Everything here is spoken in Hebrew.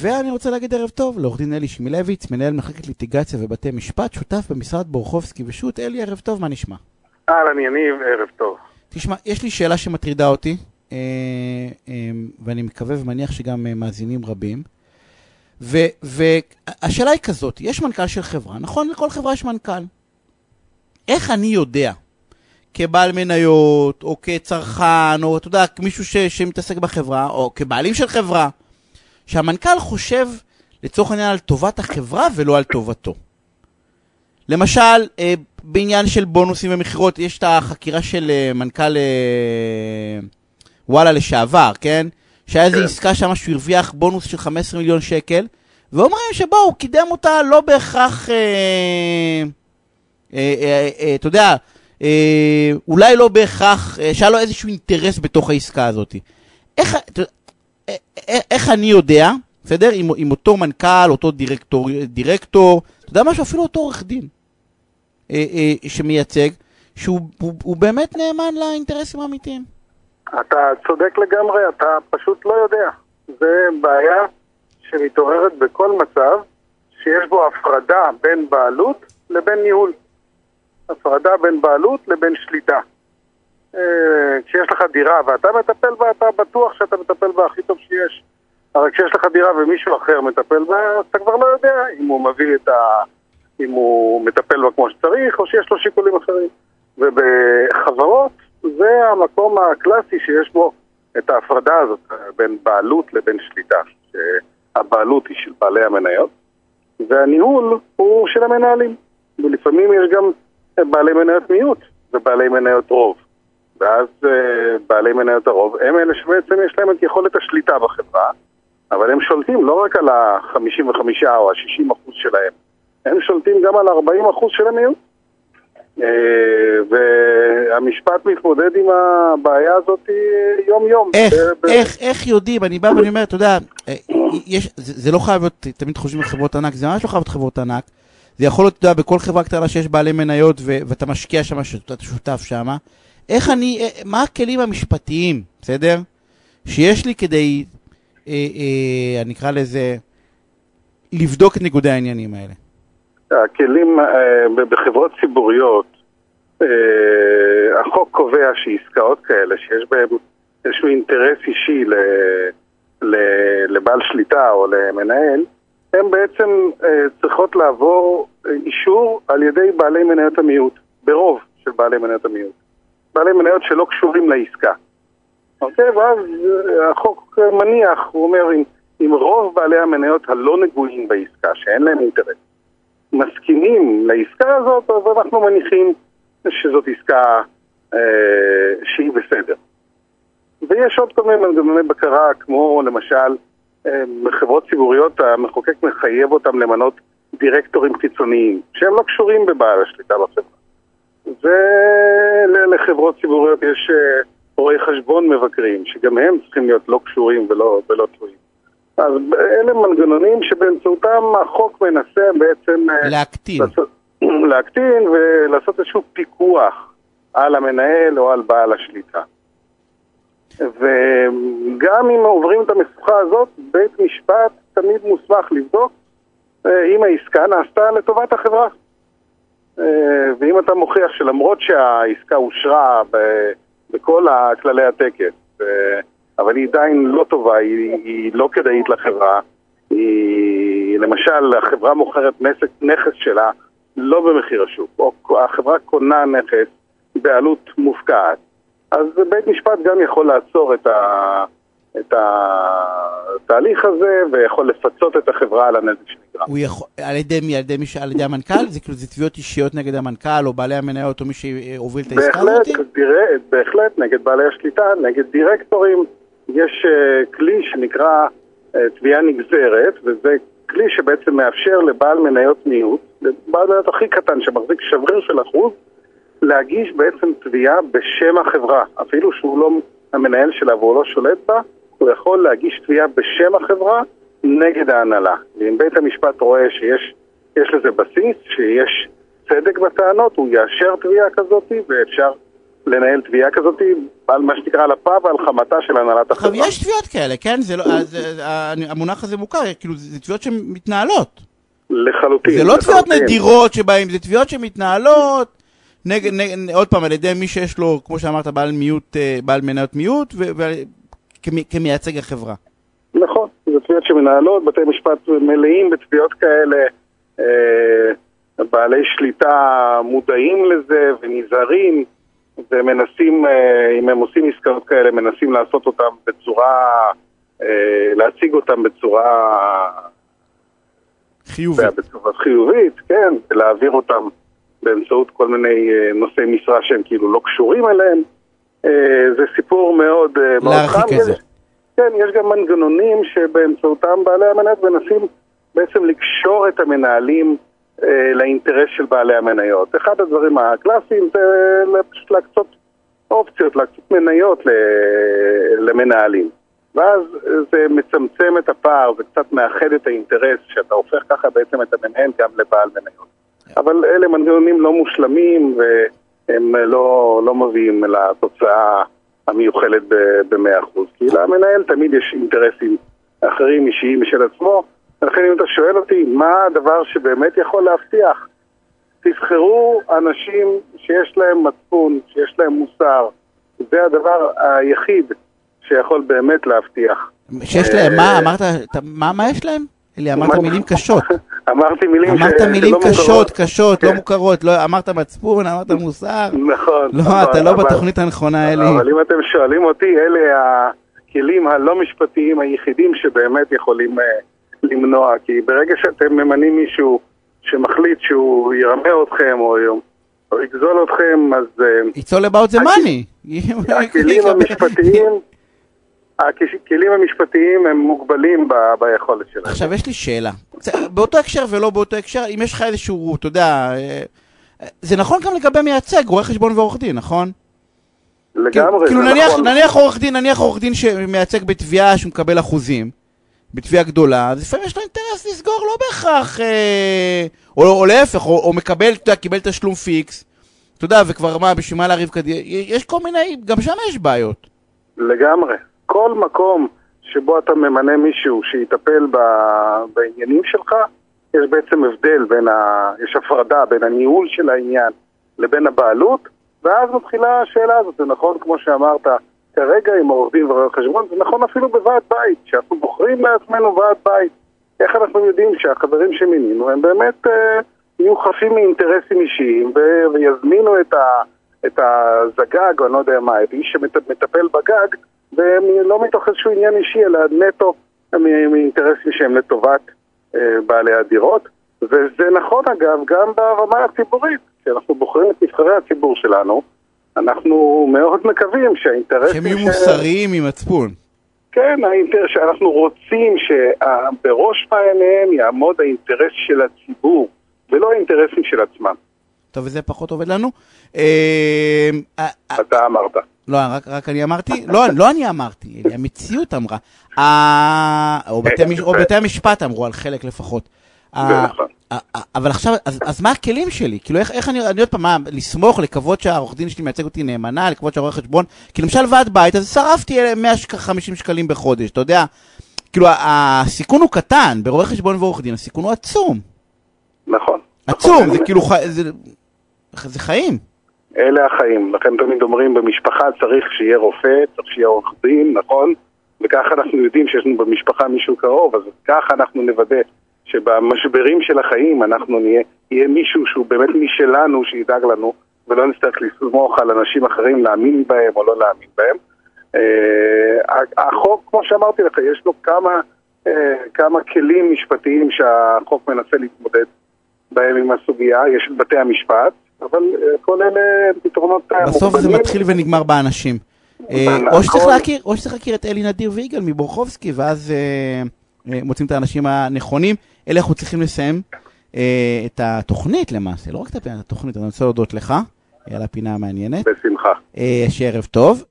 ואני רוצה להגיד ערב טוב לעורך דין אלי שמילביץ, מנהל מחלקת ליטיגציה ובתי משפט, שותף במשרד בורחובסקי ושות'. אלי, ערב טוב, מה נשמע? אהלן, יניב, ערב טוב. תשמע, יש לי שאלה שמטרידה אותי, אה, אה, ואני מקווה ומניח שגם אה, מאזינים רבים. והשאלה היא כזאת, יש מנכ"ל של חברה, נכון? לכל חברה יש מנכ"ל. איך אני יודע, כבעל מניות, או כצרכן, או אתה יודע, מישהו ש, שמתעסק בחברה, או כבעלים של חברה, שהמנכ"ל חושב לצורך העניין על טובת החברה ולא על טובתו. למשל, אה, בעניין של בונוסים ומכירות, יש את החקירה של אה, מנכ"ל אה, וואלה לשעבר, כן? שהיה איזו כן. עסקה שם שהוא הרוויח בונוס של 15 מיליון שקל, ואומרים שבואו, הוא קידם אותה לא בהכרח, אתה יודע, אולי לא בהכרח, שהיה לו איזשהו אינטרס בתוך העסקה הזאת. איך, איך אני יודע, בסדר? עם, עם אותו מנכ"ל, אותו דירקטור, דירקטור, אתה יודע משהו? אפילו אותו עורך דין אה, אה, שמייצג, שהוא הוא, הוא באמת נאמן לאינטרסים האמיתיים. אתה צודק לגמרי, אתה פשוט לא יודע. זה בעיה שמתעוררת בכל מצב שיש בו הפרדה בין בעלות לבין ניהול. הפרדה בין בעלות לבין שליטה. אה, כשיש לך דירה ואתה מטפל בה, אתה בטוח שאתה מטפל בה הכי טוב שיש. הרי כשיש לך דירה ומישהו אחר מטפל בה, אז אתה כבר לא יודע אם הוא מביא את ה... אם הוא מטפל בה כמו שצריך, או שיש לו שיקולים אחרים. ובחברות זה המקום הקלאסי שיש בו את ההפרדה הזאת בין בעלות לבין שליטה. שהבעלות היא של בעלי המניות, והניהול הוא של המנהלים. ולפעמים יש גם בעלי מניות מיעוט ובעלי מניות רוב. ואז uh, בעלי מניות הרוב הם אלה שבעצם יש להם את יכולת השליטה בחברה, אבל הם שולטים לא רק על ה-55 או ה-60 אחוז שלהם, הם שולטים גם על ה-40 אחוז של המיעוט. Uh, והמשפט מתמודד עם הבעיה הזאת יום-יום. איך, ב- איך, איך יודעים, אני בא ואני אומר, אתה יודע, אה, יש, זה, זה לא חייב להיות, תמיד חושבים על חברות ענק, זה ממש לא חייב להיות חברות ענק. זה יכול להיות, אתה יודע, בכל חברה קטנה שיש בעלי מניות ו- ואתה משקיע שם, שאתה שותף שם. איך אני, אה, מה הכלים המשפטיים, בסדר? שיש לי כדי, אה, אה, אני אקרא לזה, לבדוק את ניגודי העניינים האלה. הכלים אה, בחברות ציבוריות, אה, החוק קובע שעסקאות כאלה, שיש בהן איזשהו אינטרס אישי ל, ל, לבעל שליטה או למנהל, הן בעצם אה, צריכות לעבור אישור על ידי בעלי מניות המיעוט, ברוב של בעלי מניות המיעוט. בעלי מניות שלא קשורים לעסקה. אוקיי? ואז אה, החוק מניח, הוא אומר, אם, אם רוב בעלי המניות הלא נגועים בעסקה, שאין להם אינטרס, מסכימים לעסקה הזאת, אז אנחנו מניחים שזאת עסקה אה, שהיא בסדר. ויש עוד כל מיני מנגנוני בקרה, כמו למשל בחברות ציבוריות המחוקק מחייב אותם למנות דירקטורים חיצוניים, שהם לא קשורים בבעל השליטה בחברה. ולחברות ציבוריות יש אה, רואי חשבון מבקרים, שגם הם צריכים להיות לא קשורים ולא, ולא תלויים. אז אלה מנגנונים שבאמצעותם החוק מנסה בעצם... אה, להקטין. לעשות, להקטין ולעשות איזשהו פיקוח על המנהל או על בעל השליטה. וגם אם עוברים את המשוכה הזאת, בית משפט תמיד מוסמך לבדוק אה, אם העסקה נעשתה לטובת החברה. אה, ואם אתה מוכיח שלמרות שהעסקה אושרה בכל כללי הטקס, אה, אבל היא עדיין לא טובה, היא, היא לא כדאית לחברה, היא, למשל, החברה מוכרת נכס שלה לא במחיר השוק, או החברה קונה נכס בעלות מופקעת. אז בית משפט גם יכול לעצור את, ה, את התהליך הזה ויכול לפצות את החברה על הנזק שנגרם. הוא יכול, על ידי מי? על ידי, מי, על ידי המנכ"ל? זה כאילו, זה תביעות אישיות נגד המנכ"ל או בעלי המניות או מי שהוביל את העסקה הזאת? בהחלט, בהחלט, נגד בעלי השליטה, נגד דירקטורים. יש uh, כלי שנקרא uh, תביעה נגזרת, וזה כלי שבעצם מאפשר לבעל מניות מיעוט, לבעל מניות הכי קטן שמחזיק שבריר של אחוז, להגיש בעצם תביעה בשם החברה, אפילו שהוא לא המנהל שלה והוא לא שולט בה, הוא יכול להגיש תביעה בשם החברה נגד ההנהלה. ואם בית המשפט רואה שיש לזה בסיס, שיש צדק בטענות, הוא יאשר תביעה כזאת ואפשר לנהל תביעה כזאת על מה שנקרא על אפה ועל חמתה של הנהלת עכשיו, החברה. יש תביעות כאלה, כן? זה לא, אז, אה, המונח הזה מוכר, כאילו, זה תביעות שמתנהלות. לחלוטין. זה לא תביעות לחלוטין. נדירות שבהן, זה תביעות שמתנהלות נגד, נגד, עוד פעם, על ידי מי שיש לו, כמו שאמרת, בעל מיעוט, אה, בעל מניות מיעוט, כמי- כמייצג החברה. נכון, זה תביעות שמנהלות, בתי משפט מלאים בתביעות כאלה, אה, בעלי שליטה מודעים לזה ונזהרים, ומנסים, אה, אם הם עושים עסקאות כאלה, מנסים לעשות אותם בצורה, אה, להציג אותם בצורה, חיובי. בצורה חיובית, כן, ולהעביר אותם באמצעות כל מיני אה, נושאי משרה שהם כאילו לא קשורים אליהם. אה, זה סיפור מאוד אה, להרחיק חם. את זה. כן, יש גם מנגנונים שבאמצעותם בעלי המניות מנסים בעצם לקשור את המנהלים אה, לאינטרס של בעלי המניות. אחד הדברים הקלאסיים זה פשוט להקצות אופציות, להקצות מניות ל- למנהלים. ואז זה מצמצם את הפער, זה קצת מאחד את האינטרס, שאתה הופך ככה בעצם את המנהל גם לבעל מניות. אבל אלה מנגנונים לא מושלמים והם לא, לא מביאים לתוצאה המיוחלת ב-100%. כי למנהל תמיד יש אינטרסים אחרים אישיים משל עצמו, ולכן אם אתה שואל אותי מה הדבר שבאמת יכול להבטיח, תבחרו אנשים שיש להם מצפון, שיש להם מוסר. זה הדבר היחיד שיכול באמת להבטיח. שיש להם, מה אמרת, אתה- מה מה יש להם? אלי, אמרת מילים קשות. אמרתי מילים ש- אמרת מילים שלא קשות, מוכרות. קשות, לא כן. מוכרות, לא- אמרת מצפון, אמרת מוסר. נכון. לא, אבל- אתה לא בתוכנית הנכונה, אלי. אבל אם אתם שואלים אותי, אלה הכלים הלא משפטיים היחידים שבאמת יכולים אה, למנוע. כי ברגע שאתם ממנים מישהו שמחליט שהוא ירמה אתכם או, או יגזול אתכם, אז אה, It's all about the money. הכלים המשפטיים... הכלים המשפטיים הם מוגבלים ב- ביכולת שלהם. עכשיו, יש לי שאלה. באותו הקשר ולא באותו הקשר, אם יש לך איזשהו, אתה יודע, אה, זה נכון גם לגבי מייצג, רואה חשבון ועורך דין, נכון? לגמרי, כאילו זה נניח, נכון. נניח עורך דין, נניח עורך דין שמייצג בתביעה שהוא מקבל אחוזים, בתביעה גדולה, אז לפעמים יש לו אינטרס לסגור, לא בהכרח, אה, או, או להפך, או, או מקבל, אתה יודע, קיבל תשלום fix, אתה יודע, וכבר מה, בשביל מה לריב קדימה, יש כל מיני, גם שם יש בעיות. לגמרי. כל מקום שבו אתה ממנה מישהו שיטפל ב- בעניינים שלך, יש בעצם הבדל בין ה... יש הפרדה בין הניהול של העניין לבין הבעלות, ואז מתחילה השאלה הזאת. זה נכון, כמו שאמרת, כרגע עם עורך דין ורואה חשבון, זה נכון אפילו בוועד בית, שאנחנו בוחרים לעצמנו ועד בית. איך אנחנו יודעים שהחברים שמינינו הם באמת אה, יהיו חפים מאינטרסים אישיים ו- ויזמינו את, ה- את הזגג, או אני לא יודע מה, את איש שמטפל בגג, ולא מתוך איזשהו עניין אישי, אלא נטו מאינטרסים שהם לטובת אה, בעלי הדירות. וזה נכון אגב גם ברמה הציבורית, כשאנחנו בוחרים את נבחרי הציבור שלנו, אנחנו מאוד מקווים שהאינטרסים... שהם יהיו ש- מוסריים עם מצפון. כן, האינטר... שאנחנו רוצים שבראש מעייניהם יעמוד האינטרס של הציבור, ולא האינטרסים של עצמם. טוב, וזה פחות עובד לנו. אה, אה, אתה אמרת. לא, רק, רק אני אמרתי, לא, לא אני אמרתי, המציאות אמרה. אה, או, בתי, המשפט אמרו על חלק לפחות. נכון. אבל עכשיו, אז, אז מה הכלים שלי? כאילו, איך, איך אני, אני עוד פעם, מה, לסמוך, לקוות שהעורך דין שלי מייצג אותי נאמנה, לקוות שהרואה חשבון, כי למשל ועד בית, אז שרפתי 150 שקלים בחודש, אתה יודע? כאילו, הסיכון הוא קטן, ברואה חשבון ועורך דין, הסיכון הוא עצום. נכון. עצום, נכון. זה כאילו, זה, זה חיים. אלה החיים. לכן תמיד אומרים, במשפחה צריך שיהיה רופא, צריך שיהיה עורך דין, נכון? וככה אנחנו יודעים שיש לנו במשפחה מישהו קרוב, אז ככה אנחנו נוודא שבמשברים של החיים אנחנו נהיה, יהיה מישהו שהוא באמת משלנו, שידאג לנו, ולא נצטרך לסמוך על אנשים אחרים להאמין בהם או לא להאמין בהם. אה, החוק, כמו שאמרתי לך, יש לו כמה, אה, כמה כלים משפטיים שהחוק מנסה להתמודד בהם עם הסוגיה, יש את בתי המשפט, אבל אה, כל אלה פתרונות אה, בסוף זה. מתחיל ונגמר באנשים. אה, נכון. או שצריך להכיר, או שצריך להכיר את אלי נדיר ויגאל מבורחובסקי, ואז מוצאים את האנשים הנכונים. אלה אנחנו צריכים לסיים את התוכנית למעשה, לא רק את התוכנית, אני רוצה להודות לך על הפינה המעניינת. בשמחה. שערב טוב.